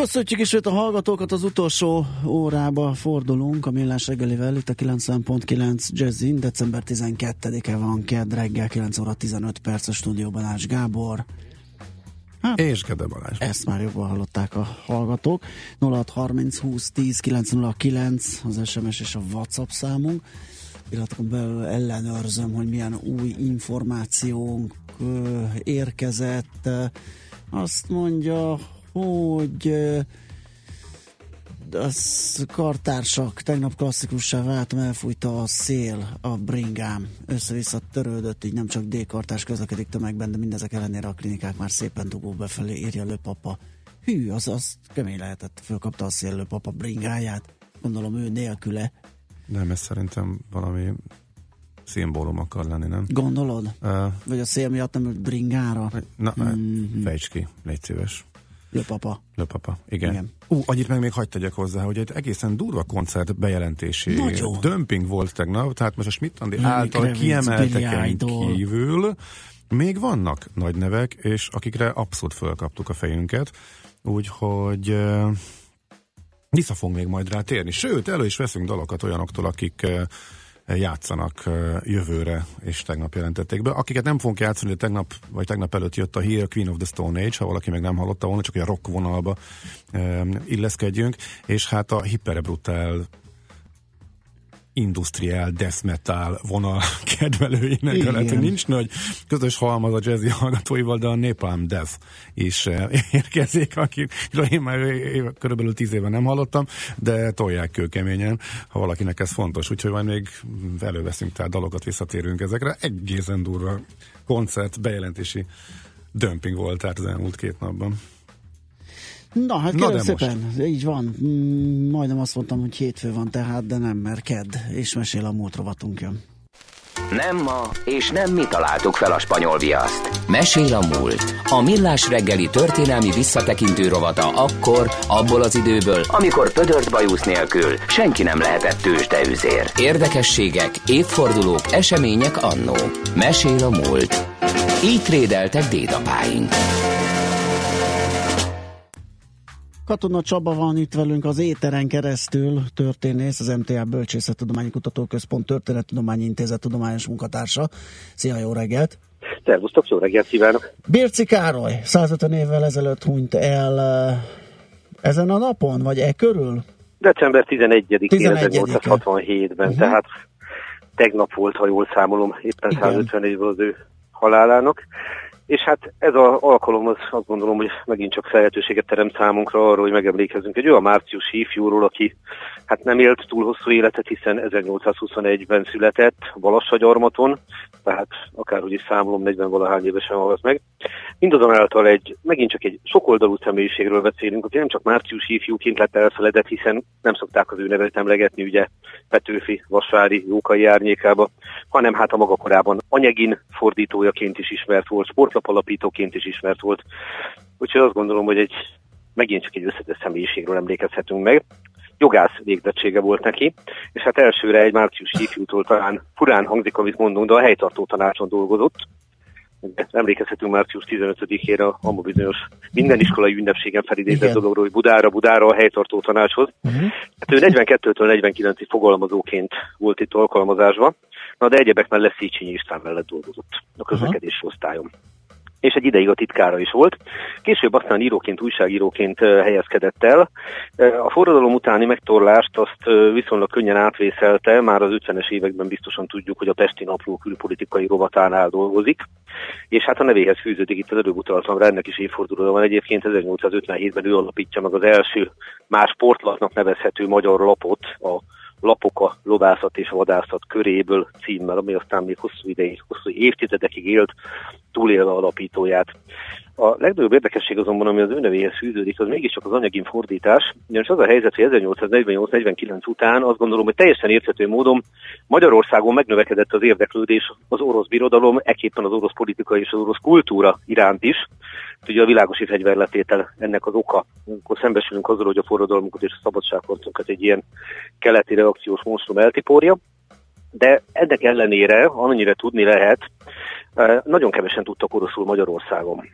Köszönjük is a hallgatókat, az utolsó órába fordulunk a Millás reggelivel, itt a 90.9 Jazzin, december 12-e van, kedd reggel, 9 óra 15 perc a stúdióban Ács Gábor. Hát, és Gede Balázs. Ezt már jobban hallották a hallgatók. 0630 20 10 909 az SMS és a WhatsApp számunk. Pillanatokon belül ellenőrzöm, hogy milyen új információnk érkezett. Azt mondja, hogy az kartársak tegnap klasszikussá váltam, elfújta a szél, a bringám, össze-vissza törődött, így nem csak D-kartárs közlekedik tömegben, de mindezek ellenére a klinikák már szépen dugó befelé, írja lőpapa. Hű, az, az kemény lehetett, fölkapta a szél lőpapa bringáját, gondolom ő nélküle. Nem, ez szerintem valami szimbólum akar lenni, nem? Gondolod? Uh, Vagy a szél miatt nem ült bringára? Na, mm-hmm. fejts ki, légy szíves. Löpapa. Löpapa, igen. igen. Ú, annyit meg még hagyd tegyek hozzá, hogy egy egészen durva koncert bejelentési Nagyon. dömping volt tegnap, tehát most a Schmidt-Andi által kiemelteken kívül még vannak nagy nevek, és akikre abszolút fölkaptuk a fejünket, úgyhogy vissza fogunk még majd rá térni. Sőt, elő is veszünk dalokat olyanoktól, akik uh, játszanak jövőre, és tegnap jelentették be. Akiket nem fogunk játszani, de tegnap, vagy tegnap előtt jött a hír Queen of the Stone Age, ha valaki meg nem hallotta volna, csak a rock vonalba illeszkedjünk, és hát a Hyperbrutál industriál death metal vonal kedvelőinek, Igen. lehet, hogy nincs nagy közös halmaz a jazzy hallgatóival, de a Napalm Death is eh, érkezik, akikről én már körülbelül tíz éve nem hallottam, de tolják kőkeményen, ha valakinek ez fontos. Úgyhogy majd még előveszünk tehát dalokat, visszatérünk ezekre. Egészen durva koncert, bejelentési dömping volt tehát az elmúlt két napban. Na, hát Na kérem szépen, most. így van. Mm, majdnem azt mondtam, hogy hétfő van tehát, de nem, mert kedd, és mesél a múlt rovatunk jön. Nem ma, és nem mi találtuk fel a spanyol viaszt. Mesél a múlt. A millás reggeli történelmi visszatekintő rovata akkor, abból az időből, amikor pödört bajusz nélkül senki nem lehetett tőzsdeüzér. Érdekességek, évfordulók, események annó. Mesél a múlt. Így trédeltek dédapáink. Katona Csaba van itt velünk az éteren keresztül, történész, az MTA Bölcsészettudományi Kutatóközpont Történettudományi Intézet tudományos munkatársa. Szia, jó reggelt! Szervusztok, jó reggelt kívánok! Birci Károly 150 évvel ezelőtt hunyt el eh, ezen a napon, vagy e körül? December 11-én 11 1867-ben, uh-huh. tehát tegnap volt, ha jól számolom, éppen Igen. 150 évvel az ő halálának. És hát ez az alkalom az azt gondolom, hogy megint csak lehetőséget teremt számunkra arról, hogy megemlékezzünk egy olyan márciusi ifjúról, aki hát nem élt túl hosszú életet, hiszen 1821-ben született Balassagyarmaton, tehát akárhogy is számolom, 40 valahány évesen halt meg. Mindazonáltal egy, megint csak egy sokoldalú személyiségről beszélünk, aki nem csak márciusi ifjúként lett elfeledett, hiszen nem szokták az ő nevet emlegetni, ugye Petőfi, Vasvári, Jókai árnyékába, hanem hát a maga korában anyegin fordítójaként is ismert volt, sportlap alapítóként is ismert volt. Úgyhogy azt gondolom, hogy egy megint csak egy összetett személyiségről emlékezhetünk meg jogász végzettsége volt neki, és hát elsőre egy márciusi ifjútól talán furán hangzik, amit mondunk, de a helytartó tanácson dolgozott. Emlékezhetünk március 15-ére a bizonyos minden iskolai ünnepségen felidézett dologról, hogy Budára, Budára a helytartó tanácshoz. Uh-huh. Hát ő 42-től 49-ig fogalmazóként volt itt alkalmazásban, na de egyebek mellett Széchenyi István mellett dolgozott a közlekedés uh-huh. osztályon és egy ideig a titkára is volt. Később aztán íróként, újságíróként helyezkedett el. A forradalom utáni megtorlást azt viszonylag könnyen átvészelte, már az 50-es években biztosan tudjuk, hogy a Pesti Napló külpolitikai rovatánál dolgozik, és hát a nevéhez fűződik itt az előbb utaltam rá, ennek is évfordulója van egyébként, 1857-ben ő alapítja meg az első más sportlapnak nevezhető magyar lapot, a lapok a lovászat és vadászat köréből címmel, ami aztán még hosszú ideig, hosszú évtizedekig élt, túlélve alapítóját. A legnagyobb érdekesség azonban, ami az ő nevéhez fűződik, az mégiscsak az anyagin fordítás. Ugyanis az a helyzet, hogy 1848-49 után azt gondolom, hogy teljesen érthető módon Magyarországon megnövekedett az érdeklődés az orosz birodalom, eképpen az orosz politika és az orosz kultúra iránt is. Ugye a világosi fegyverletétel ennek az oka. Amikor szembesülünk azzal, hogy a forradalmunkat és a szabadságharcunkat egy ilyen keleti reakciós monstrum eltiporja. De ennek ellenére, amennyire tudni lehet, eh, nagyon kevesen tudtak oroszul Magyarországon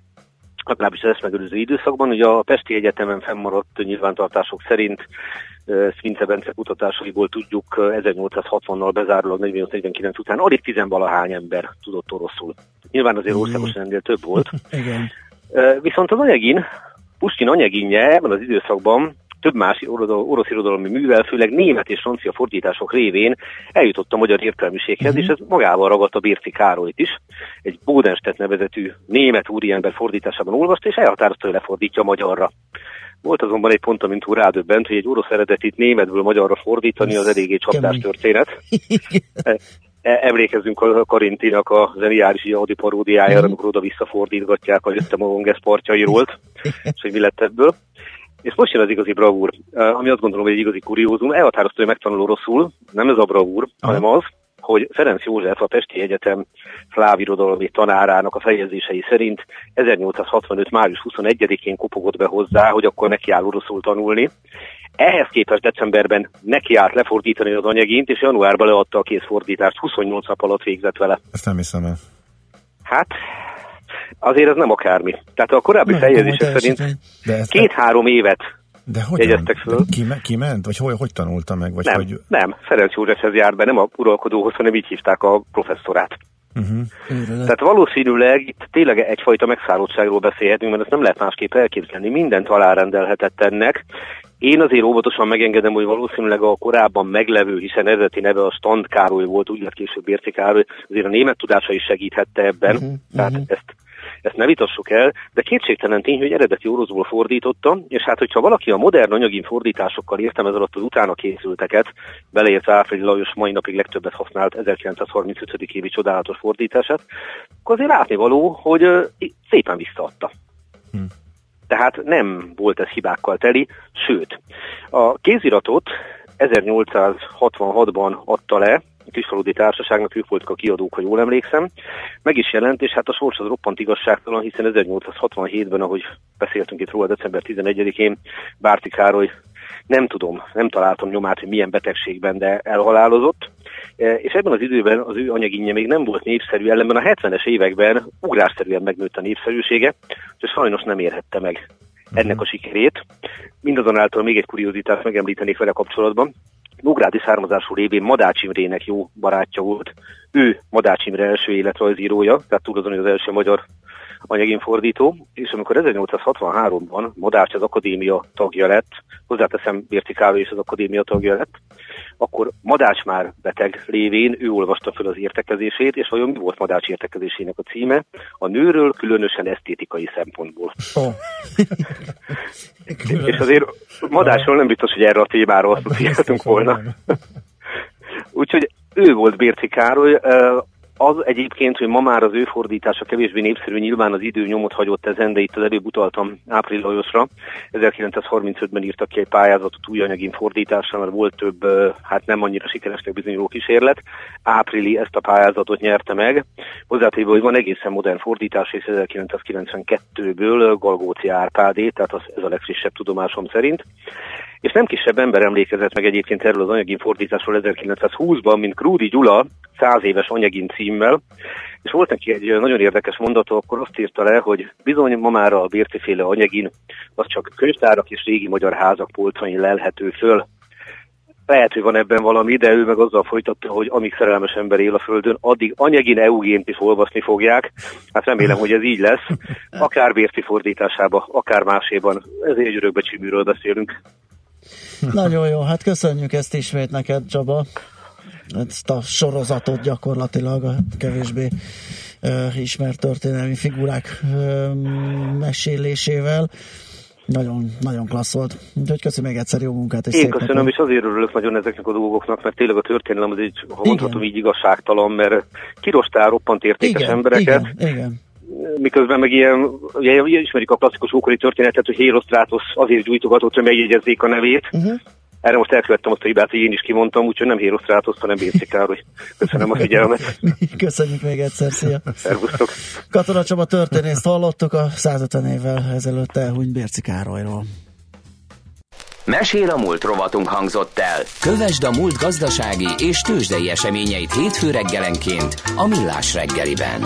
legalábbis az eszmegőrző időszakban. Ugye a Pesti Egyetemen fennmaradt nyilvántartások szerint Svince Bence kutatásaiból tudjuk 1860-nal bezárólag 48-49 után alig tizenvalahány ember tudott oroszul. Nyilván azért országosan ennél több volt. Igen. Viszont az anyagin, Puskin anyaginje ebben az időszakban több más orosz irodalmi művel, főleg német és francia fordítások révén eljutott a magyar értelmiséghez, uh-huh. és ez magával ragadt a Bérci Károlyt is. Egy Bódenstedt nevezetű német úriember fordításában olvasta, és elhatározta, hogy lefordítja magyarra. Volt azonban egy pont, amint úr rádöbbent, hogy egy orosz eredetit németből magyarra fordítani az eléggé csapdás történet. E, e, emlékezzünk a Karintinak a zeniális Audi paródiájára, amikor oda visszafordítgatják a Jöttem a Longes partjairól, és hogy mi lett ebből. És most jön az igazi bravúr, ami azt gondolom, hogy egy igazi kuriózum. Elhatározta, hogy megtanul oroszul, nem ez a bravúr, Aha. hanem az, hogy Ferenc József a Pesti Egyetem szlávirodalmi tanárának a fejezései szerint 1865. május 21-én kopogott be hozzá, hogy akkor neki áll oroszul tanulni. Ehhez képest decemberben neki állt lefordítani az anyagint, és januárban leadta a készfordítást, 28 nap alatt végzett vele. Ezt nem hiszem el. Hát, azért ez nem akármi. Tehát a korábbi nem, fejezése szerint két-három évet de hogy jegyeztek föl. De ki, ki ment? Vagy hogy, hogy tanulta meg? Vagy nem, hogy... nem, Ferenc Józsefhez járt be, nem a uralkodóhoz, hanem így hívták a professzorát. Uh-huh. Tehát valószínűleg itt tényleg egyfajta megszállottságról beszélhetünk, mert ezt nem lehet másképp elképzelni. Mindent alárendelhetett ennek. Én azért óvatosan megengedem, hogy valószínűleg a korábban meglevő, hiszen eredeti neve a Stand Károly volt, úgy lett később Érci Károly, azért a német tudása is segíthette ebben. Uh-huh. Tehát uh-huh. ezt ezt ne vitassuk el, de kétségtelen tény, hogy eredeti oroszból fordította, és hát hogyha valaki a modern anyagin fordításokkal értem ez alatt az utána készülteket, beleértve Áfredi Lajos mai napig legtöbbet használt 1935. évi csodálatos fordítását, akkor azért látnivaló, hogy szépen visszaadta. Hm. Tehát nem volt ez hibákkal teli, sőt, a kéziratot 1866-ban adta le, a Kisfaludi Társaságnak, ők voltak a kiadók, ha jól emlékszem. Meg is jelent, és hát a sors az roppant igazságtalan, hiszen 1867-ben, ahogy beszéltünk itt róla december 11-én, Bárti Károly nem tudom, nem találtam nyomát, hogy milyen betegségben, de elhalálozott. E, és ebben az időben az ő anyaginje még nem volt népszerű, ellenben a 70-es években ugrásszerűen megnőtt a népszerűsége, és sajnos nem érhette meg ennek a sikerét. Mindazonáltal még egy kuriózitást megemlítenék vele kapcsolatban. Nógrádi származású révén Madács Imrének jó barátja volt. Ő Madács Imre első életrajzírója, tehát tudod, az első magyar anyagin fordító, és amikor 1863-ban Madács az akadémia tagja lett, hozzáteszem Bérti Károly is az akadémia tagja lett, akkor Madács már beteg lévén, ő olvasta fel az értekezését, és vajon mi volt Madács értekezésének a címe? A nőről különösen esztétikai szempontból. Oh. és azért Madácsról nem biztos, hogy erre a témára asszociáltunk volna. Úgyhogy ő volt Bérci Károly, az egyébként, hogy ma már az ő fordítása kevésbé népszerű, nyilván az idő nyomot hagyott ezen, de itt az előbb utaltam Április Lajosra. 1935-ben írtak ki egy pályázatot új anyagin fordításra, mert volt több, hát nem annyira sikeresnek bizonyuló kísérlet. Áprili ezt a pályázatot nyerte meg. Hozzátéve, hogy van egészen modern fordítás, és 1992-ből Galgóci Árpádé, tehát az, ez a legfrissebb tudomásom szerint. És nem kisebb ember emlékezett meg egyébként erről az anyagin fordításról 1920-ban, mint Krúdi Gyula, száz éves anyagin címmel, és volt neki egy nagyon érdekes mondata, akkor azt írta le, hogy bizony ma már a bérciféle anyagin az csak könyvtárak és régi magyar házak polcain lelhető föl. Lehet, hogy van ebben valami, de ő meg azzal folytatta, hogy amíg szerelmes ember él a Földön, addig anyagin EU-gént is olvasni fogják. Hát remélem, hogy ez így lesz. Akár Bérci fordításába, akár máséban. Ezért egy örökbecsíműről beszélünk. Nagyon jó, hát köszönjük ezt ismét neked, Csaba. Ezt a sorozatot gyakorlatilag a kevésbé uh, ismert történelmi figurák uh, mesélésével. Nagyon, nagyon klassz volt. Úgyhogy köszönöm még egyszer jó munkát. És Én köszönöm, napot. és azért örülök nagyon ezeknek a dolgoknak, mert tényleg a történelem az egy, ha mondhatom így igazságtalan, mert kirostál roppant értékes igen, embereket. Igen, igen miközben meg ilyen, ugye, ismerik a klasszikus ókori történetet, hogy Hérosztrátosz azért gyújtogatott, hogy megjegyezzék a nevét. Uh-huh. Erre most elkövettem azt a hibát, hogy én is kimondtam, úgyhogy nem Hérosztrátosz, hanem Béci Károly. Köszönöm a figyelmet. Köszönjük még egyszer, szia! Szervusztok! Katona Csaba történészt hallottuk a 150 évvel ezelőtt elhunyt Bérci Károlyról. Mesél a múlt rovatunk hangzott el. Kövesd a múlt gazdasági és tőzsdei eseményeit hétfő reggelenként a Millás reggeliben.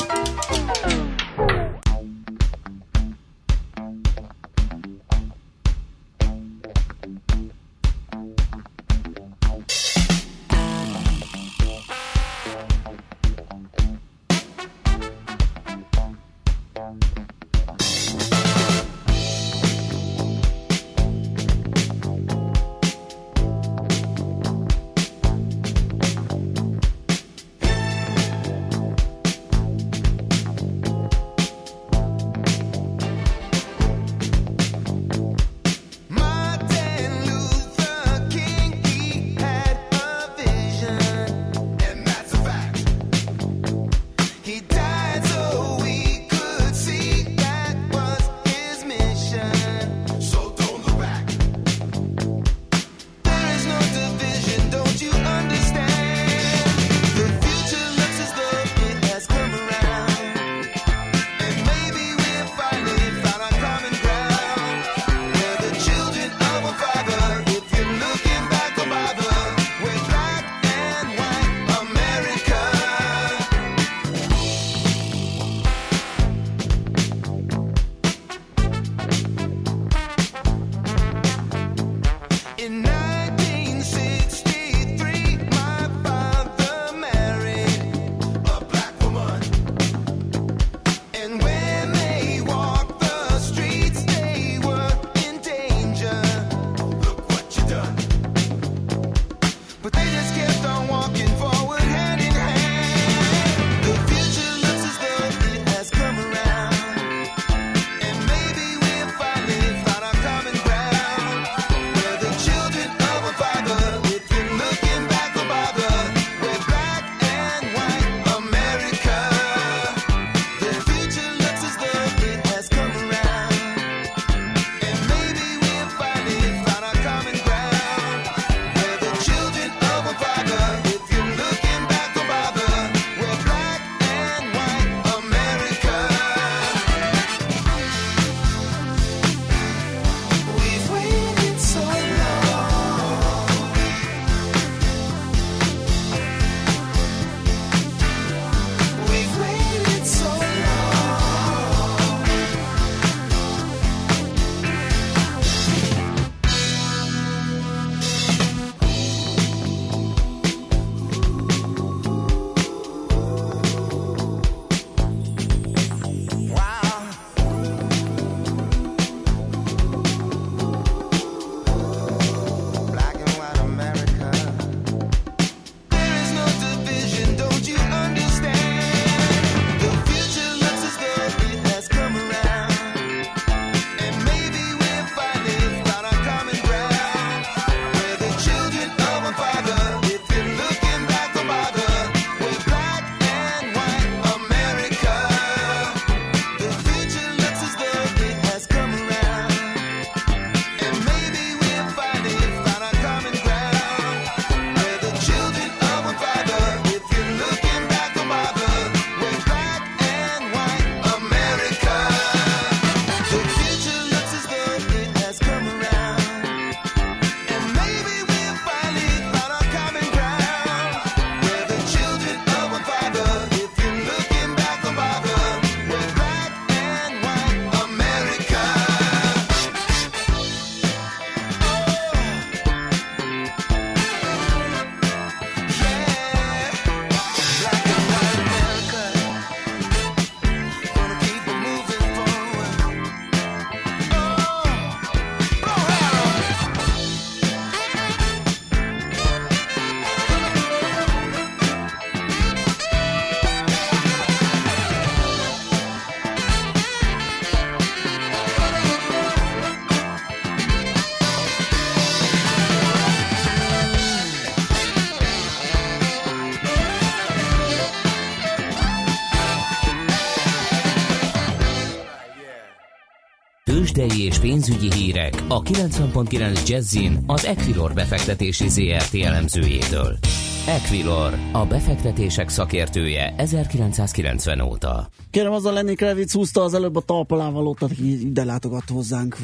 Tőzsdei és pénzügyi hírek a 90.9 Jazzin az Equilor befektetési ZRT elemzőjétől. Equilor, a befektetések szakértője 1990 óta. Kérem, az a Lenny Kravitz húzta az előbb a talpalávalót, aki ide látogat hozzánk.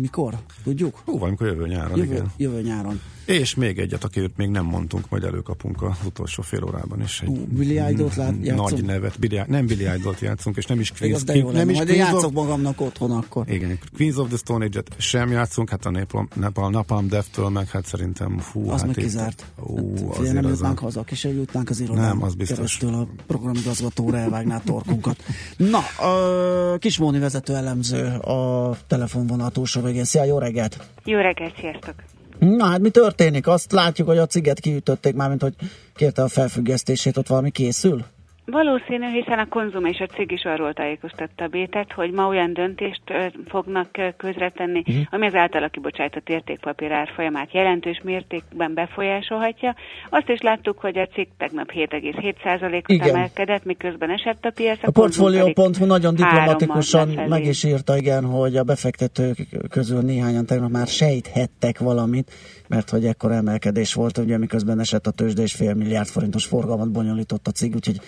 Mikor? Tudjuk? Hú, valamikor jövő nyáron, jövő, igen. Jövő nyáron. És még egyet, akiért még nem mondtunk, majd előkapunk az utolsó fél órában is. Egy uh, Billy Idol-t lát, játszunk? Nagy nevet, Billy, nem Billy Idol-t játszunk, és nem is Queens, Queen, nem, nem is majd Queens játszok of, magamnak otthon akkor. Igen, Queens of the Stone Age-et sem játszunk, hát a Napalm, Napalm, Napalm Death-től meg hát szerintem fú, az hát meg kizárt. Ú, hát, azért nem jutnánk a... haza, kis jutnánk az irodán. Nem, az biztos. Keresztül a programigazgatóra elvágná torkunkat. Na, uh, Kismóni vezető elemző a telefonvonal túlsó végén. Szia, jó reggelt! Jó reggelt, sziasztok! Na hát mi történik? Azt látjuk, hogy a ciget kiütötték már, mint hogy kérte a felfüggesztését, ott valami készül? Valószínű, hiszen a konzum és a cég is arról tájékoztatta a Bétet, hogy ma olyan döntést fognak közretenni, uh-huh. ami az általa kibocsájtott értékpapír árfolyamát jelentős mértékben befolyásolhatja. Azt is láttuk, hogy a cég tegnap 7,7%-ot emelkedett, miközben esett a piac. A, a Portfolio.hu nagyon diplomatikusan meg is írta, igen, hogy a befektetők közül néhányan tegnap már sejthettek valamit, mert hogy ekkor emelkedés volt, ugye miközben esett a tőzsde és fél milliárd forintos forgalmat bonyolított a cég, úgyhogy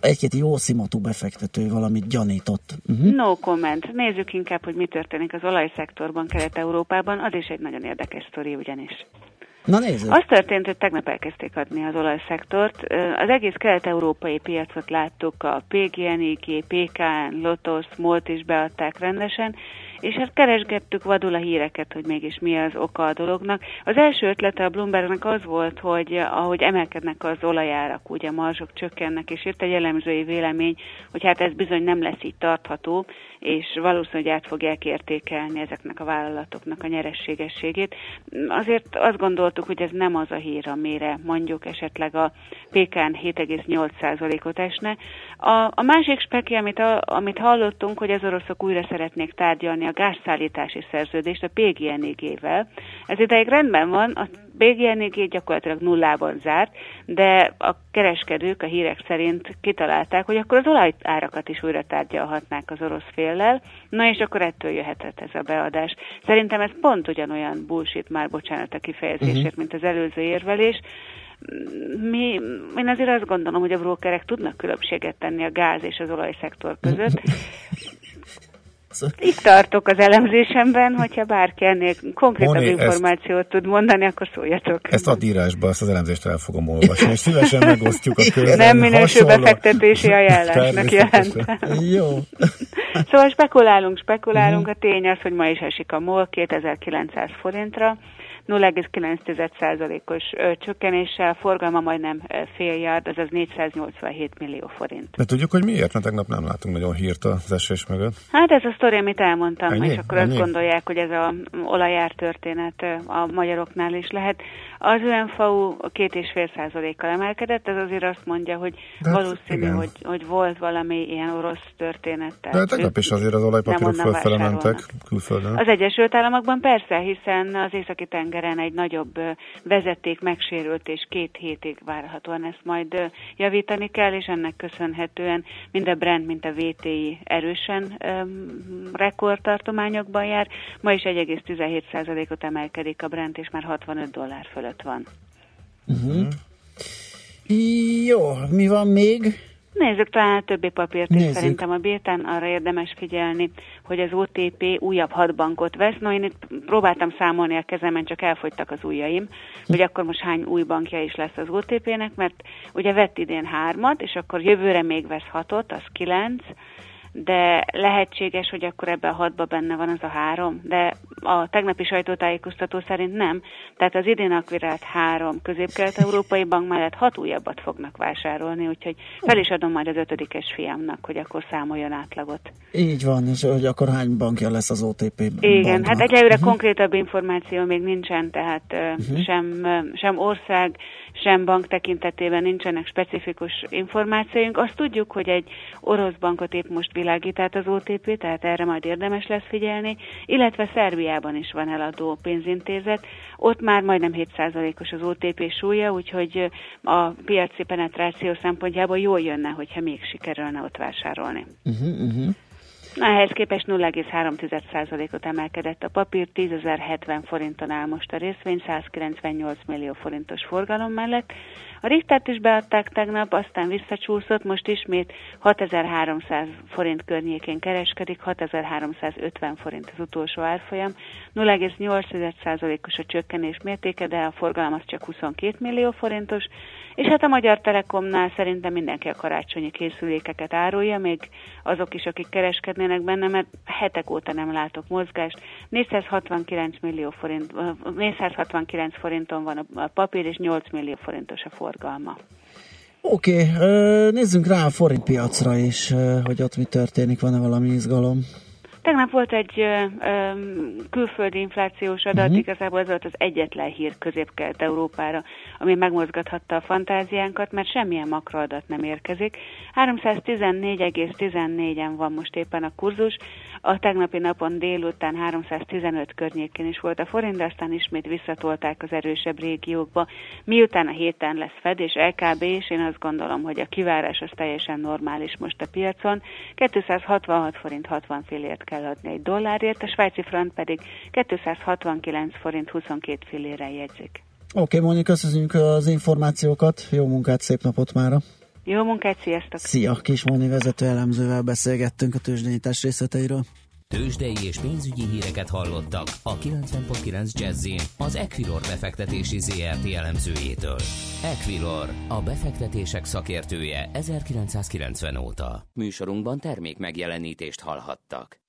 egy-két jó szimatú befektető valamit gyanított. Uh-huh. No comment. Nézzük inkább, hogy mi történik az olajszektorban Kelet-Európában. Az is egy nagyon érdekes sztori ugyanis. Na nézzük. Az történt, hogy tegnap elkezdték adni az olajszektort. Az egész kelet-európai piacot láttuk, a PGNIG, PKN, Lotos, MOLT is beadták rendesen, és hát keresgettük vadul a híreket, hogy mégis mi az oka a dolognak. Az első ötlete a Bloombergnek az volt, hogy ahogy emelkednek az olajárak, ugye marzsok csökkennek, és jött egy elemzői vélemény, hogy hát ez bizony nem lesz így tartható, és valószínűleg át fogják értékelni ezeknek a vállalatoknak a nyerességességét. Azért azt gondoltuk, hogy ez nem az a hír, amire mondjuk esetleg a PKN 7,8%-ot esne. A, a másik speki, amit, a, amit hallottunk, hogy az oroszok újra szeretnék tárgyalni a gázszállítási szerződést a PGNIG-vel. Ez ideig rendben van, a PGNIG gyakorlatilag nullában zárt, de a kereskedők a hírek szerint kitalálták, hogy akkor az olajárakat is újra tárgyalhatnák az orosz féllel, na és akkor ettől jöhetett ez a beadás. Szerintem ez pont ugyanolyan bullshit, már bocsánat a kifejezésért, uh-huh. mint az előző érvelés, mi, én azért azt gondolom, hogy a brókerek tudnak különbséget tenni a gáz és az olajszektor között. Itt tartok az elemzésemben, hogyha bárki ennél konkrétabb Moni, információt ezt, tud mondani, akkor szóljatok. Ezt ad írásba, ezt az elemzést el fogom olvasni, és szívesen megosztjuk a közben. Nem minősül befektetési ajánlásnak jelentem. Jó. Szóval spekulálunk, spekulálunk, uh-huh. a tény az, hogy ma is esik a MOL 2900 forintra, 0,9%-os csökkenéssel, forgalma majdnem fél yard, azaz 487 millió forint. De tudjuk, hogy miért? Mert tegnap nem látunk nagyon hírt az esés mögött. Hát ez a sztori, amit elmondtam, ennyi? és akkor ennyi? azt gondolják, hogy ez a olajár történet a magyaroknál is lehet. Az ÖNFAU két és fél százalékkal emelkedett, ez azért azt mondja, hogy De hát valószínű, hogy, hogy volt valami ilyen orosz történet. De tegnap is azért az olajpapírok fölfele mentek külföldön. Az Egyesült Államokban persze, hiszen az északi tengeren egy nagyobb vezeték megsérült, és két hétig várhatóan ezt majd javítani kell, és ennek köszönhetően mind a Brent, mint a VTI erősen rekordtartományokban jár. Ma is 1,17%-ot emelkedik a Brent, és már 65 dollár fölött van. Uh-huh. Jó, mi van még? Nézzük talán a többi papírt is szerintem a Béten, arra érdemes figyelni, hogy az OTP újabb hat bankot vesz. No, én itt próbáltam számolni a kezemen, csak elfogytak az ujjaim, hogy akkor most hány új bankja is lesz az OTP-nek, mert ugye vett idén hármat, és akkor jövőre még vesz hatot, az kilenc, de lehetséges, hogy akkor ebben a hatba benne van az a három, de a tegnapi sajtótájékoztató szerint nem. Tehát az idén akvirált három közép-kelet-európai bank mellett hat újabbat fognak vásárolni, úgyhogy fel is adom majd az ötödikes fiamnak, hogy akkor számoljon átlagot. Így van, és hogy akkor hány bankja lesz az OTP Igen, banknak? hát egyelőre uh-huh. konkrétabb információ még nincsen, tehát uh-huh. sem, sem ország, sem bank tekintetében nincsenek specifikus információink. Azt tudjuk, hogy egy orosz bankot épp most világít át az OTP, tehát erre majd érdemes lesz figyelni, illetve Szerbiában is van eladó pénzintézet, ott már majdnem 7%-os az OTP súlya, úgyhogy a piaci penetráció szempontjából jól jönne, hogyha még sikerülne ott vásárolni. Uh-huh, uh-huh. Ehhez képest 0,3%-ot emelkedett a papír, 10.070 forinton áll most a részvény, 198 millió forintos forgalom mellett. A Richtert is beadták tegnap, aztán visszacsúszott, most ismét 6300 forint környékén kereskedik, 6350 forint az utolsó árfolyam, 0,8%-os a csökkenés mértéke, de a forgalom az csak 22 millió forintos, és hát a Magyar Telekomnál szerintem mindenki a karácsonyi készülékeket árulja, még azok is, akik kereskednének benne, mert hetek óta nem látok mozgást. 469 millió forint, 469 forinton van a papír, és 8 millió forintos a forgalma. Oké, okay, nézzünk rá a forint piacra is, hogy ott mi történik, van-e valami izgalom? Tegnap volt egy ö, ö, külföldi inflációs adat, uh-huh. igazából ez volt az egyetlen hír közép-kelet-európára, ami megmozgathatta a fantáziánkat, mert semmilyen makroadat nem érkezik. 314,14-en van most éppen a kurzus, a tegnapi napon délután 315 környékén is volt a forint, de aztán ismét visszatolták az erősebb régiókba. Miután a héten lesz Fed és LKB, és én azt gondolom, hogy a kivárás az teljesen normális most a piacon. 266 forint 60 fillért kell adni egy dollárért, a svájci front pedig 269 forint 22 fillére jegyzik. Oké, okay, Móni, köszönjük az információkat, jó munkát, szép napot mára! Jó munkát, sziasztok! Szia! Kis Móni vezető elemzővel beszélgettünk a tőzsdenyítás részleteiről. Tőzsdei és pénzügyi híreket hallottak a 90.9 jazz az Equilor befektetési ZRT elemzőjétől. Equilor, a befektetések szakértője 1990 óta. Műsorunkban termék megjelenítést hallhattak.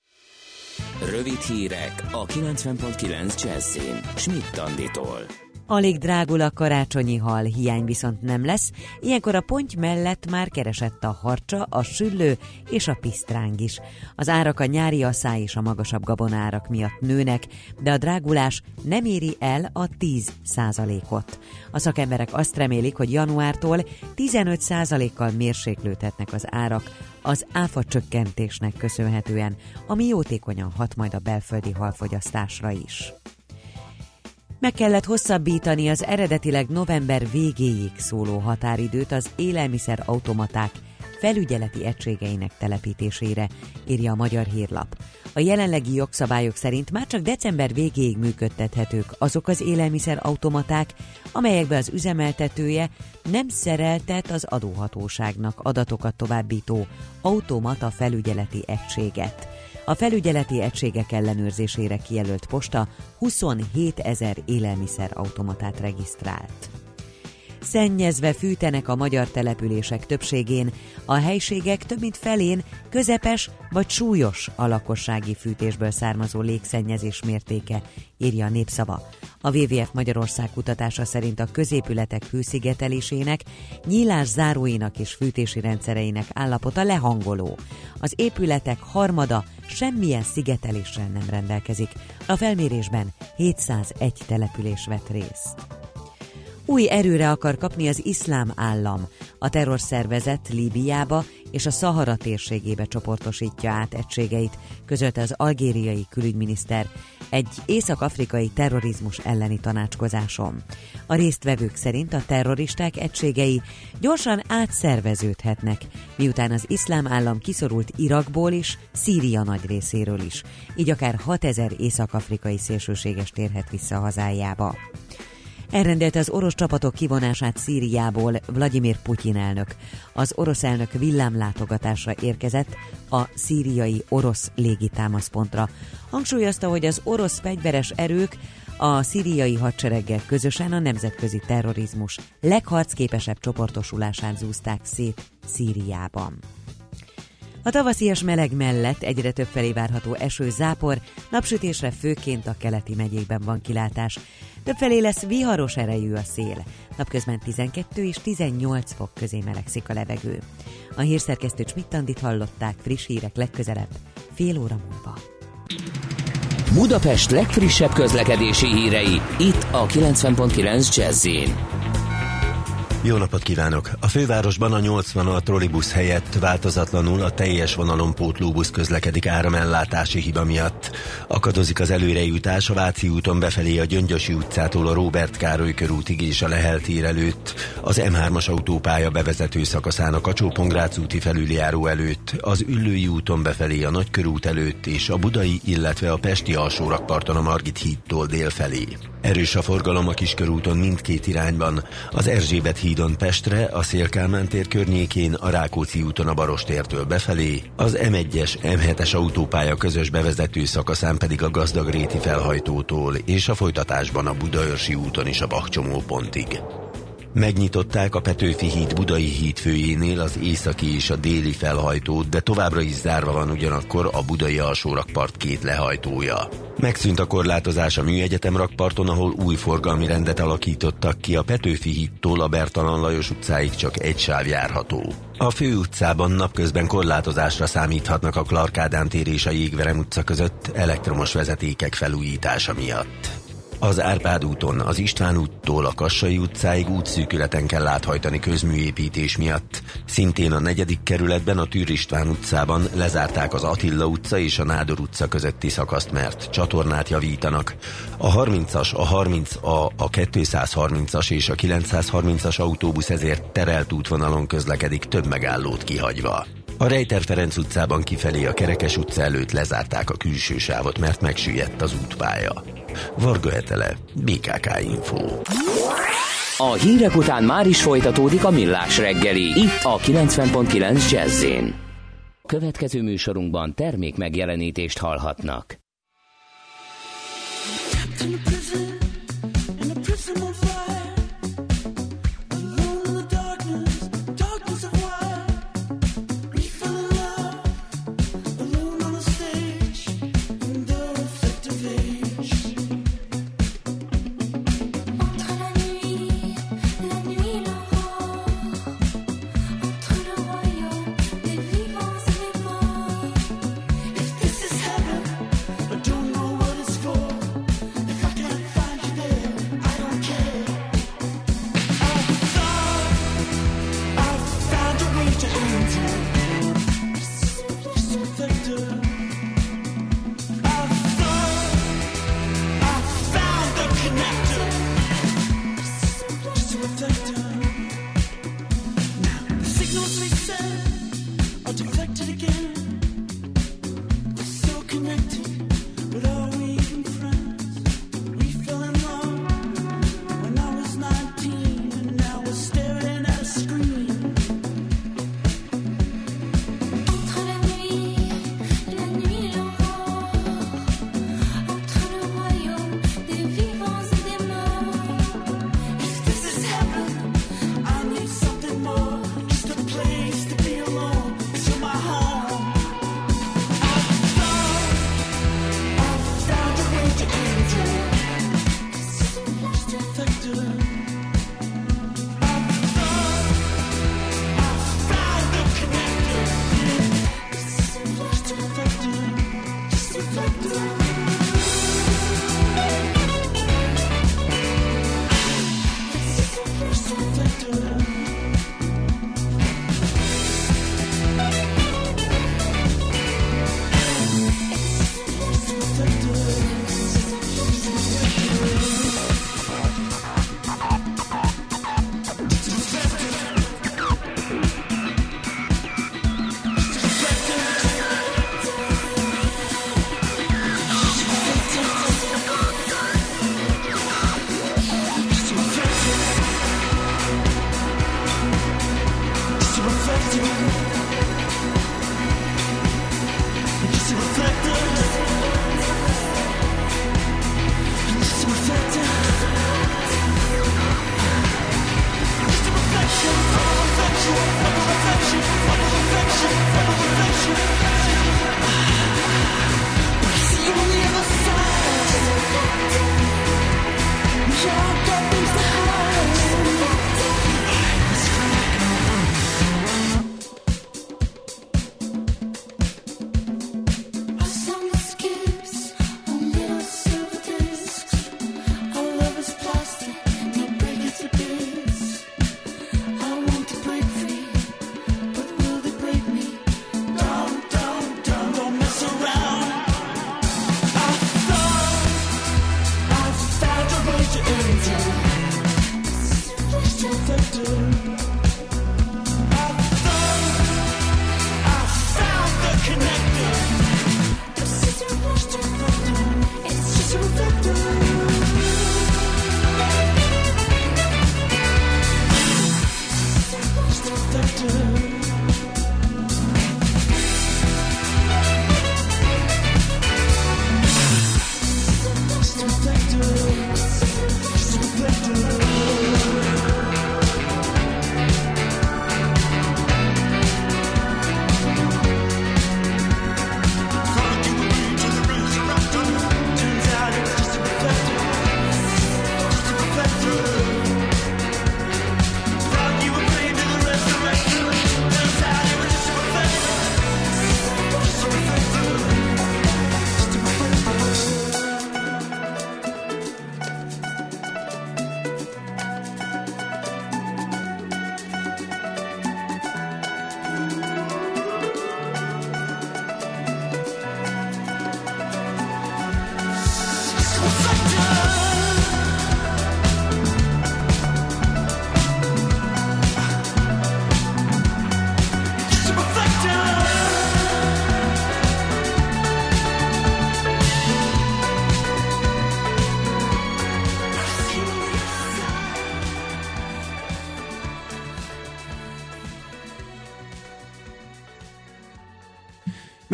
Rövid hírek a 90.9 jazz Schmidt Anditól. Alig drágul a karácsonyi hal, hiány viszont nem lesz, ilyenkor a ponty mellett már keresett a harcsa, a süllő és a pisztráng is. Az árak a nyári asszály és a magasabb gabonárak miatt nőnek, de a drágulás nem éri el a 10 százalékot. A szakemberek azt remélik, hogy januártól 15 százalékkal mérséklődhetnek az árak, az áfa csökkentésnek köszönhetően, ami jótékonyan hat majd a belföldi halfogyasztásra is. Meg kellett hosszabbítani az eredetileg november végéig szóló határidőt az élelmiszer automaták felügyeleti egységeinek telepítésére, írja a Magyar Hírlap. A jelenlegi jogszabályok szerint már csak december végéig működtethetők azok az élelmiszer automaták, amelyekbe az üzemeltetője nem szereltet az adóhatóságnak adatokat továbbító automata felügyeleti egységet. A felügyeleti egységek ellenőrzésére kijelölt posta 27 ezer élelmiszer automatát regisztrált. Szennyezve fűtenek a magyar települések többségén, a helységek több mint felén közepes vagy súlyos a lakossági fűtésből származó légszennyezés mértéke, írja a népszava. A WWF Magyarország kutatása szerint a középületek hőszigetelésének, nyílás záróinak és fűtési rendszereinek állapota lehangoló. Az épületek harmada semmilyen szigeteléssel nem rendelkezik. A felmérésben 701 település vett részt. Új erőre akar kapni az iszlám állam. A terrorszervezet Líbiába és a Szahara térségébe csoportosítja át egységeit, között az algériai külügyminiszter egy észak-afrikai terrorizmus elleni tanácskozáson. A résztvevők szerint a terroristák egységei gyorsan átszerveződhetnek, miután az iszlám állam kiszorult Irakból is, Szíria nagy részéről is, így akár 6000 észak-afrikai szélsőséges térhet vissza hazájába. Elrendelte az orosz csapatok kivonását Szíriából Vladimir Putyin elnök. Az orosz elnök villámlátogatásra érkezett a szíriai orosz légitámaszpontra. Hangsúlyozta, hogy az orosz fegyveres erők a szíriai hadsereggel közösen a nemzetközi terrorizmus legharcképesebb csoportosulását zúzták szét Szíriában. A tavaszias meleg mellett egyre több felé várható eső, zápor, napsütésre főként a keleti megyékben van kilátás. Többfelé lesz viharos erejű a szél. Napközben 12 és 18 fok közé melegszik a levegő. A hírszerkesztő Csmittandit hallották friss hírek legközelebb, fél óra múlva. Budapest legfrissebb közlekedési hírei, itt a 90.9 jazz jó napot kívánok! A fővárosban a 80 a trollibusz helyett változatlanul a teljes vonalon pótlóbusz közlekedik áramellátási hiba miatt. Akadozik az előrejutás a Váci úton befelé a Gyöngyösi utcától a Robert Károly körútig és a Lehel tér előtt, az M3-as autópálya bevezető szakaszán a kacsó úti felüljáró előtt, az Üllői úton befelé a Nagykörút előtt és a Budai, illetve a Pesti alsórakparton a Margit hídtól dél felé. Erős a forgalom a Kiskörúton mindkét irányban, az Erzsébet hídon Pestre, a Szélkálmán tér környékén, a Rákóczi úton a Barostértől befelé, az M1-es, M7-es autópálya közös bevezető szakaszán pedig a Gazdagréti felhajtótól és a folytatásban a Budaörsi úton is a Bakcsomó pontig. Megnyitották a Petőfi híd Budai híd főjénél az északi és a déli felhajtót, de továbbra is zárva van ugyanakkor a Budai alsórakpart két lehajtója. Megszűnt a korlátozás a Műegyetem rakparton, ahol új forgalmi rendet alakítottak ki a Petőfi hídtól a Bertalan Lajos utcáig csak egy sáv járható. A fő utcában napközben korlátozásra számíthatnak a Clark tér és a Jégverem utca között elektromos vezetékek felújítása miatt. Az Árpád úton, az István úttól a Kassai utcáig útszűkületen kell áthajtani közműépítés miatt. Szintén a negyedik kerületben, a Tűr István utcában lezárták az Attila utca és a Nádor utca közötti szakaszt, mert csatornát javítanak. A 30-as, a 30A, a 230-as és a 930-as autóbusz ezért terelt útvonalon közlekedik több megállót kihagyva. A Rejter Ferenc utcában kifelé a Kerekes utca előtt lezárták a külső sávot, mert megsüllyedt az útpálya. Varga Etele, BKK Info. A hírek után már is folytatódik a millás reggeli, itt a 90.9 jazz Következő műsorunkban termék megjelenítést hallhatnak.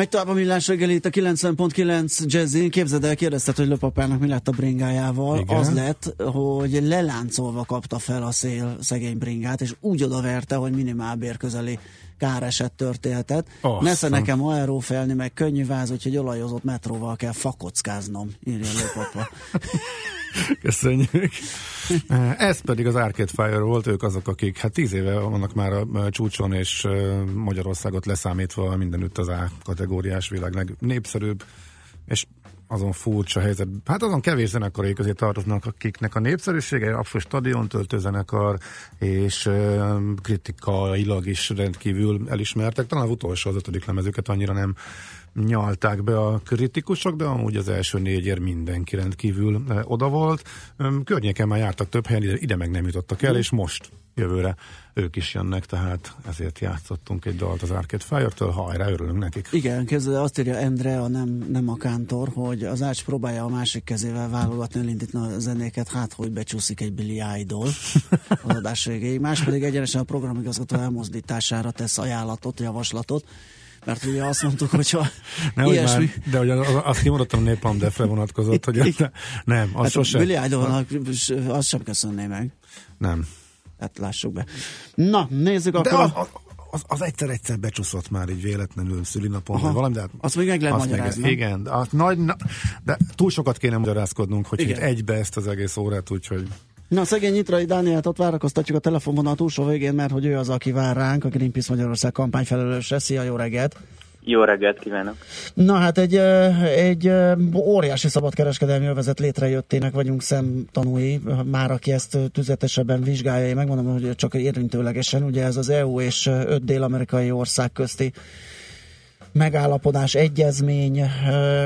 Megy tovább a millás reggeli itt a 90.9 jazzin. Képzeld el, kérdezted, hogy löpapának mi lett a bringájával. Igen. Az lett, hogy leláncolva kapta fel a szél szegény bringát, és úgy odaverte, hogy minimálbér közeli káreset történetet. Oh, Nesze nekem aerófelni, meg könnyű váz, úgyhogy olajozott metróval kell fakockáznom, írja löpapa. Köszönjük. Ez pedig az Arcade Fire volt, ők azok, akik hát tíz éve vannak már a csúcson, és Magyarországot leszámítva mindenütt az A kategóriás világ legnépszerűbb, és azon furcsa helyzet. Hát azon kevés zenekarai közé tartoznak, akiknek a népszerűsége abszolút stadion töltő zenekar, és uh, kritikailag is rendkívül elismertek. Talán az utolsó, az ötödik lemezüket annyira nem nyalták be a kritikusok, de amúgy az első négyért mindenki rendkívül uh, oda volt. Környéken már jártak több helyen, ide, ide meg nem jutottak el, mm. és most jövőre ők is jönnek, tehát ezért játszottunk egy dalt az Arcade Fire-től, hajrá, örülünk nekik. Igen, kezdve azt írja Endre, a nem, nem a kántor, hogy az Ács próbálja a másik kezével válogatni, elindítni a zenéket, hát hogy becsúszik egy Billy Idol az adás végéig. Más pedig egyenesen a programigazgató elmozdítására tesz ajánlatot, javaslatot, mert ugye azt mondtuk, hogy ha ne, ilyesmi... Már, de hogy azt kimondottam a Népam Defre vonatkozott, hogy nem, az hát sosem. Billy Idolnak azt sem köszönné meg. Nem. Hát lássuk be. Na, nézzük akkor. De az, az, az egyszer-egyszer becsúszott már így véletlenül szülinapon, vagy valami, de hát azt még meg lehet magyarázni. Meg, igen, de, az nagy, na, de túl sokat kéne magyarázkodnunk, hogy egybe ezt az egész órát, úgyhogy... Na, szegény Nyitrai Dánielt ott várakoztatjuk a telefonvonal túlsó végén, mert hogy ő az, aki vár ránk, a Greenpeace Magyarország kampányfelelőse. Szia, jó reggelt! Jó reggelt kívánok! Na hát egy, egy óriási szabadkereskedelmi övezet létrejöttének vagyunk szemtanúi, már aki ezt tüzetesebben vizsgálja, én megmondom, hogy csak érintőlegesen, ugye ez az EU és öt dél-amerikai ország közti megállapodás, egyezmény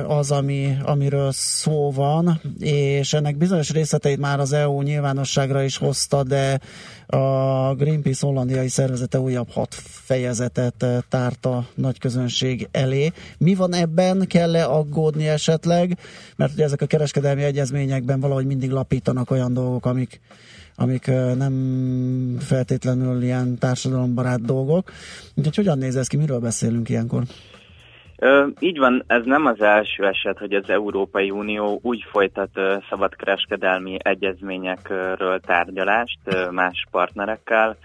az, ami, amiről szó van, és ennek bizonyos részleteit már az EU nyilvánosságra is hozta, de a Greenpeace hollandiai szervezete újabb hat fejezetet tárt a nagy közönség elé. Mi van ebben? Kell-e aggódni esetleg? Mert ugye ezek a kereskedelmi egyezményekben valahogy mindig lapítanak olyan dolgok, amik amik nem feltétlenül ilyen társadalombarát dolgok. Úgyhogy hogyan néz ez ki, miről beszélünk ilyenkor? Ö, így van, ez nem az első eset, hogy az Európai Unió úgy folytat ö, szabadkereskedelmi egyezményekről tárgyalást ö, más partnerekkel,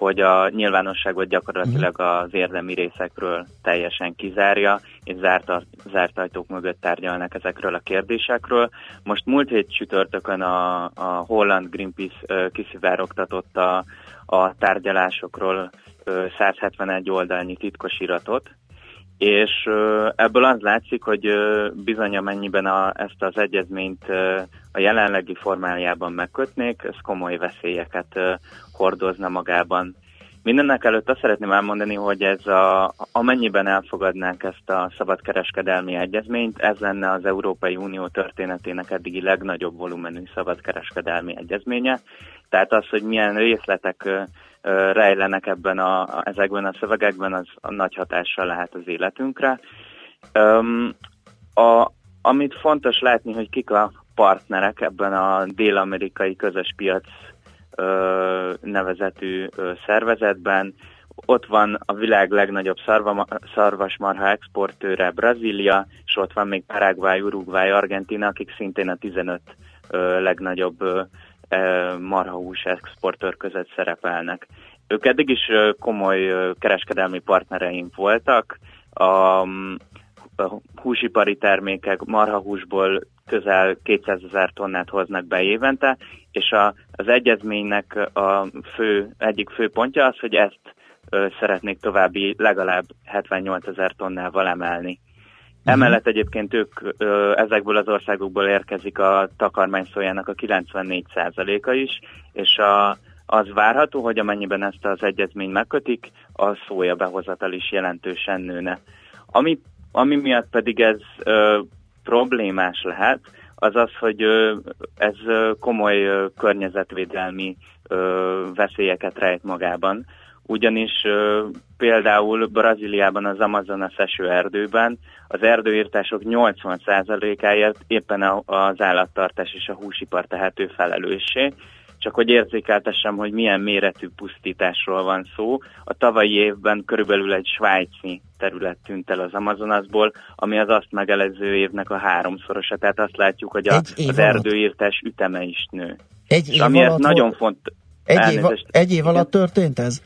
hogy a nyilvánosságot gyakorlatilag mhm. az érdemi részekről teljesen kizárja, és zárt, zárt ajtók mögött tárgyalnak ezekről a kérdésekről. Most múlt hét csütörtökön a, a Holland Greenpeace kiszivárogtatott a, a tárgyalásokról 171 oldalnyi titkos iratot, és ebből az látszik, hogy bizony amennyiben a, ezt az egyezményt a jelenlegi formájában megkötnék, ez komoly veszélyeket hordozna magában. Mindennek előtt azt szeretném elmondani, hogy ez a, amennyiben elfogadnánk ezt a szabadkereskedelmi egyezményt, ez lenne az Európai Unió történetének eddigi legnagyobb volumenű szabadkereskedelmi egyezménye. Tehát az, hogy milyen részletek rejlenek ebben a, ezekben a szövegekben, az a nagy hatással lehet az életünkre. a, amit fontos látni, hogy kik a partnerek ebben a dél-amerikai közös piac nevezetű szervezetben. Ott van a világ legnagyobb szarva, szarvasmarha exportőre Brazília, és ott van még Paraguay, Uruguay, Argentina, akik szintén a 15 legnagyobb marhahús exportőr között szerepelnek. Ők eddig is komoly kereskedelmi partnereink voltak, a, húsipari termékek marhahúsból közel 200 ezer tonnát hoznak be évente, és a, az egyezménynek a fő, egyik fő pontja az, hogy ezt szeretnék további legalább 78 ezer tonnával emelni. Uh-huh. Emellett egyébként ők ezekből az országokból érkezik a takarmányszójának a 94%-a is, és a, az várható, hogy amennyiben ezt az egyezményt megkötik, a szója behozatal is jelentősen nőne. Ami, ami miatt pedig ez ö, problémás lehet, az az, hogy ö, ez komoly ö, környezetvédelmi ö, veszélyeket rejt magában ugyanis például Brazíliában az Amazonas esőerdőben az erdőírtások 80%-áért éppen az állattartás és a húsipar tehető felelőssé, csak hogy érzékeltessem, hogy milyen méretű pusztításról van szó. A tavalyi évben körülbelül egy svájci terület tűnt el az Amazonasból, ami az azt megelező évnek a háromszorosa. Tehát azt látjuk, hogy a, az erdőírtás üteme is nő. Egy év ami alatt nagyon fontos. Egy év, egy év alatt történt ez?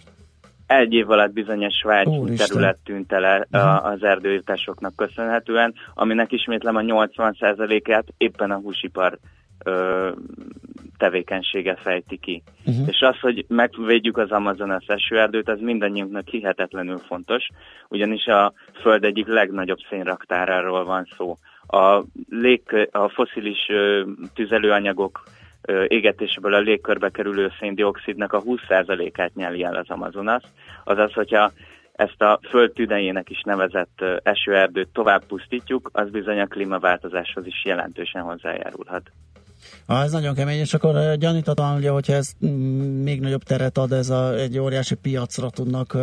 Egy év alatt bizonyos svájci terület tűnt el uh-huh. az erdőírtásoknak köszönhetően, aminek ismétlem a 80%-át éppen a húsipar ö, tevékenysége fejti ki. Uh-huh. És az, hogy megvédjük az Amazonas esőerdőt, az mindannyiunknak hihetetlenül fontos, ugyanis a Föld egyik legnagyobb szénraktáráról van szó. A, lég, a foszilis tüzelőanyagok égetésből a légkörbe kerülő széndiokszidnak a 20%-át nyeli el az Amazonas. Azaz, hogyha ezt a föld tüdejének is nevezett esőerdőt tovább pusztítjuk, az bizony a klímaváltozáshoz is jelentősen hozzájárulhat. Ah, ez nagyon kemény, és akkor gyanítatom, ugye, hogyha ez még nagyobb teret ad, ez a, egy óriási piacra tudnak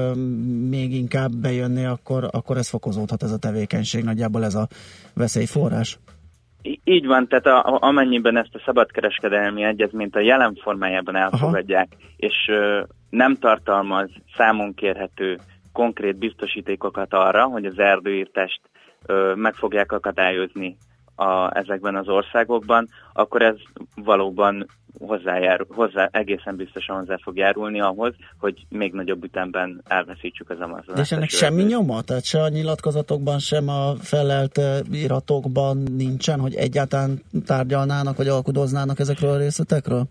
még inkább bejönni, akkor, akkor ez fokozódhat ez a tevékenység, nagyjából ez a veszélyforrás. Így van, tehát a, amennyiben ezt a szabadkereskedelmi egyezményt a jelen formájában elfogadják, Aha. és ö, nem tartalmaz számon kérhető konkrét biztosítékokat arra, hogy az erdőírtást ö, meg fogják akadályozni a, ezekben az országokban, akkor ez valóban hozzájárul, hozzá, egészen biztosan hozzá fog járulni ahhoz, hogy még nagyobb ütemben elveszítsük az Amazon. És ennek semmi nyoma? Tehát se a nyilatkozatokban, sem a felelt iratokban nincsen, hogy egyáltalán tárgyalnának, vagy alkudoznának ezekről a részletekről?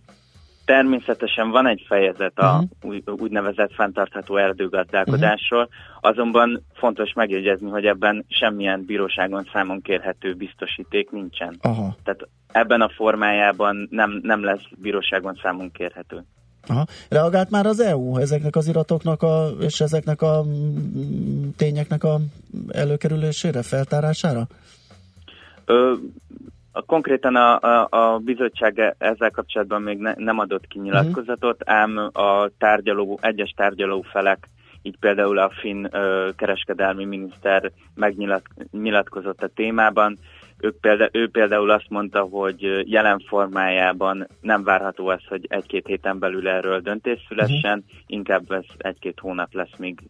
Természetesen van egy fejezet a uh-huh. úgynevezett fenntartható erdőgazdálkodásról, uh-huh. azonban fontos megjegyezni, hogy ebben semmilyen bíróságon számon kérhető biztosíték nincsen. Aha. Tehát ebben a formájában nem, nem lesz bíróságon számon kérhető. Aha. Reagált már az EU ezeknek az iratoknak a, és ezeknek a mm, tényeknek a előkerülésére, feltárására? Ö, a, konkrétan a, a, a bizottság ezzel kapcsolatban még ne, nem adott ki nyilatkozatot, uh-huh. ám a tárgyaló, egyes tárgyaló felek, így például a finn ö, kereskedelmi miniszter megnyilatkozott a témában. Ők példa, ő például azt mondta, hogy jelen formájában nem várható az, hogy egy-két héten belül erről döntés szülessen, uh-huh. inkább ez egy-két hónap lesz, míg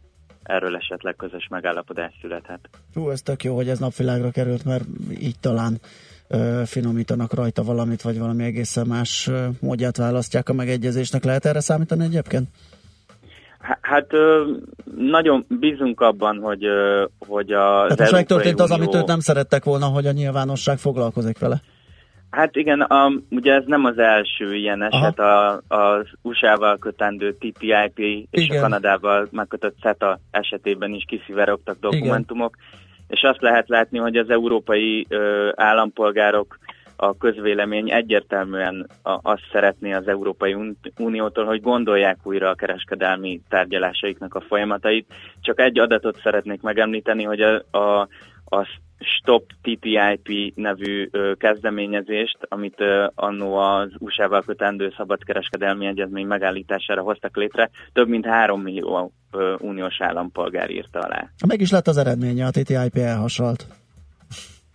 erről esetleg közös megállapodás születhet. Hú, ez tök jó, hogy ez napvilágra került, mert így talán finomítanak rajta valamit, vagy valami egészen más módját választják a megegyezésnek. Lehet erre számítani egyébként? Hát nagyon bízunk abban, hogy, hogy a. Hát most megtörtént az, amit őt nem szerettek volna, hogy a nyilvánosság foglalkozik vele. Hát igen, a, ugye ez nem az első ilyen eset, a, az USA-val kötendő TTIP és igen. a Kanadával megkötött CETA esetében is kiszivárogtak dokumentumok. Igen és azt lehet látni, hogy az európai ö, állampolgárok a közvélemény egyértelműen a, azt szeretné az Európai Uniótól, hogy gondolják újra a kereskedelmi tárgyalásaiknak a folyamatait. Csak egy adatot szeretnék megemlíteni, hogy a, a, a Stop TTIP nevű ö, kezdeményezést, amit ö, annó az USA-val kötendő szabadkereskedelmi egyezmény megállítására hoztak létre, több mint három millió ö, uniós állampolgár írta alá. Meg is lett az eredménye, a TTIP elhasalt.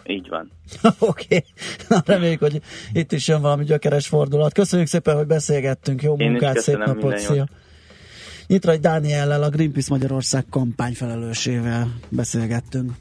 Így van. Oké, okay. reméljük, hogy itt is jön valami gyökeres fordulat. Köszönjük szépen, hogy beszélgettünk. Jó Én munkát, szép napot, szia! Nyitrai Dániellel, a Greenpeace Magyarország kampányfelelősével beszélgettünk.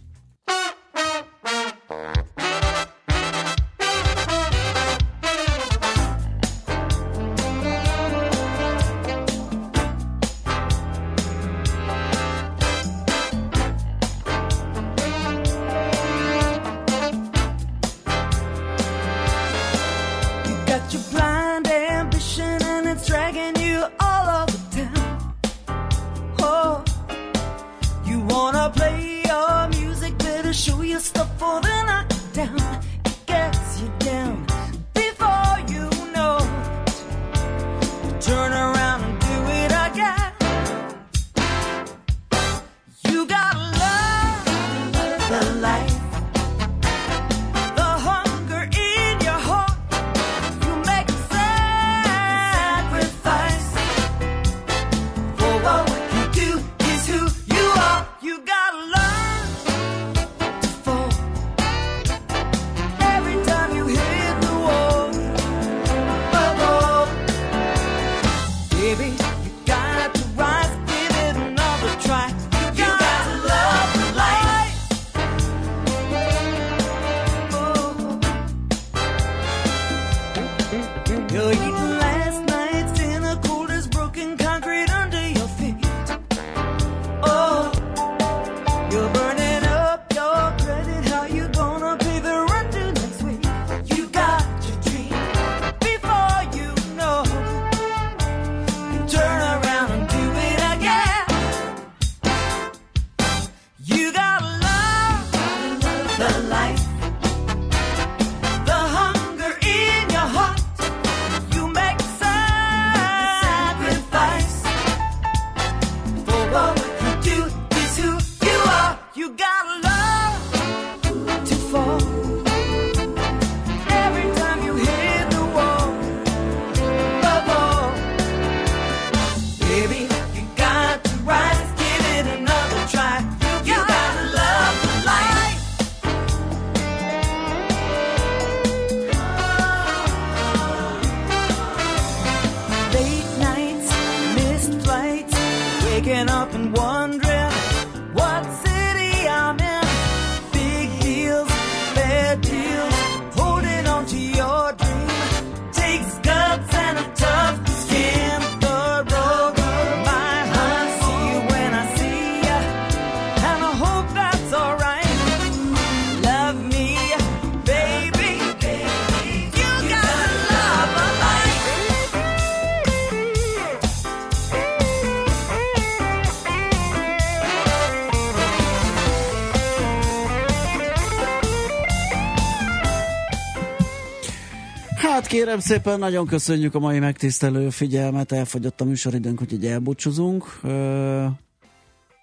Kérem szépen, nagyon köszönjük a mai megtisztelő figyelmet, elfogyott a műsoridőnk, úgyhogy elbúcsúzunk. Ö,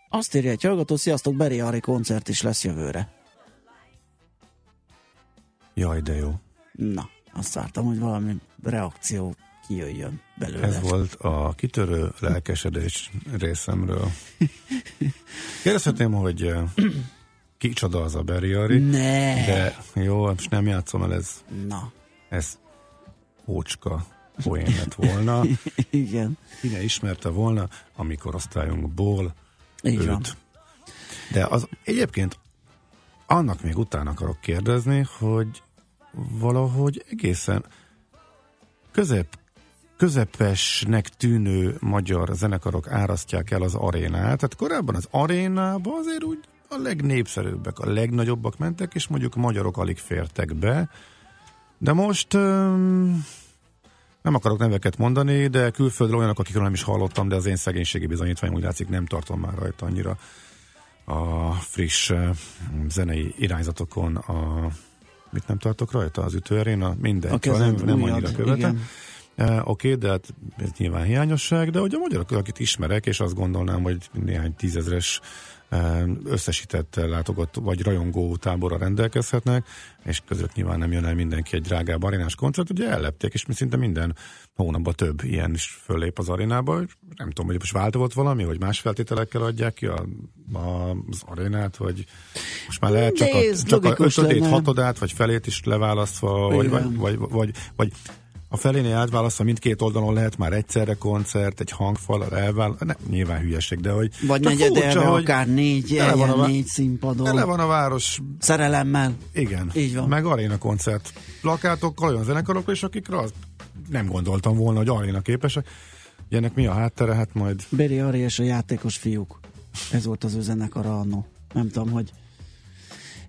azt írja egy hallgató, sziasztok, Beri Ari koncert is lesz jövőre. Jaj, de jó. Na, azt vártam, hogy valami reakció kijöjjön belőle. Ez volt a kitörő lelkesedés részemről. Kérdezhetném, hogy kicsoda az a Barry Ari, Ne. de jó, most nem játszom el, ez, Na, ez ócska poén lett volna. igen. Ki ne ismerte volna, amikor osztályunkból Így őt. van. De az egyébként annak még utána akarok kérdezni, hogy valahogy egészen közep, közepesnek tűnő magyar zenekarok árasztják el az arénát. Tehát korábban az arénába azért úgy a legnépszerűbbek, a legnagyobbak mentek, és mondjuk magyarok alig fértek be. De most öm, nem akarok neveket mondani, de külföldről olyanok, akikről nem is hallottam, de az én szegénységi bizonyítványom úgy látszik nem tartom már rajta annyira a friss zenei irányzatokon a mit nem tartok rajta? Az ütőaréna? Mindegy, A szóval nem, kezed nem annyira követem. Uh, Oké, okay, de hát ez nyilván hiányosság, de hogy a magyarok, akit ismerek, és azt gondolnám, hogy néhány tízezres összesített látogat vagy rajongó táborra rendelkezhetnek, és között nyilván nem jön el mindenki egy drágább arénás koncert, ugye ellepték, és szinte minden hónapban több ilyen is föllép az arénába, nem tudom, hogy most változott valami, hogy más feltételekkel adják ki a, a, az arénát, vagy most már lehet csak a, csak a ötödét, lenne. hatodát, vagy felét is leválasztva, vagy, vagy, vagy, vagy, vagy a felénél átválasztva mindkét oldalon lehet már egyszerre koncert, egy hangfal, elvál, ne, nyilván hülyeség, de hogy... Vagy csak negyedelve, furcsa, hogy akár négy, tele van a négy színpadon. Tele van a város, Szerelemmel. igen, Így van. meg aréna koncert plakátokkal, olyan zenekarokkal, és akikre azt nem gondoltam volna, hogy aréna képesek. Ugye ennek mi a háttere, hát majd Beri Ari és a játékos fiúk. Ez volt az ő zenekara annó. Nem tudom, hogy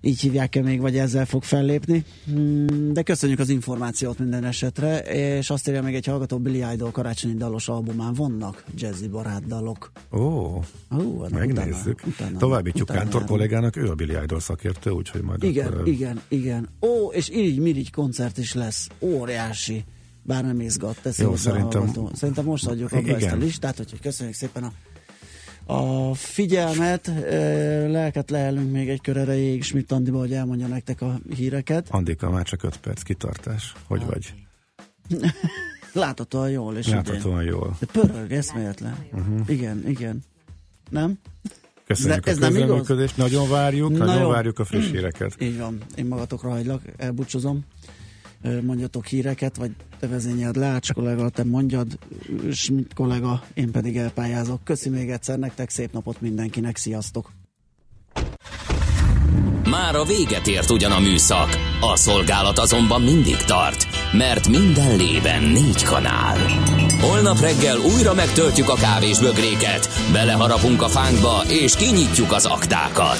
így hívják-e még, vagy ezzel fog fellépni. Hmm, De köszönjük az információt minden esetre, és azt írja még egy hallgató Billy Idol karácsonyi dalos albumán vannak jazzy barát dalok. ó, Hú, hát megnézzük. utána- utána- Továbbítjuk Kántor kollégának, ő a Billy Idol szakértő, úgyhogy majd Igen, akkor... igen, igen. Ó, és irigy mirigy koncert is lesz. Óriási. Bár nem izgat, teszi Jó, szerintem- hallgató. Szerintem most adjuk abba ezt a Igen. listát, úgyhogy köszönjük szépen a, a figyelmet. Lelket lehelünk még egy kör erejéig Schmidt Andiba, hogy elmondja nektek a híreket. Andika, már csak 5 perc kitartás. Hogy vagy? Láthatóan jól, és idén. Láthatóan jól. De pörög, eszméletlen. Uh-huh. Igen, igen. Nem? Köszönjük Ez a közreműködést, nagyon várjuk, Na nagyon jó. várjuk a friss híreket. Így van. Én magatokra hagylak, elbúcsúzom. Mondjatok híreket, vagy te vezényeld le, Ács kollega, te mondjad, Schmidt kollega, én pedig elpályázok. Köszi még egyszer nektek, szép napot mindenkinek, sziasztok! Már a véget ért ugyan a műszak, a szolgálat azonban mindig tart, mert minden lében négy kanál. Holnap reggel újra megtöltjük a kávés bögréket, beleharapunk a fánkba és kinyitjuk az aktákat.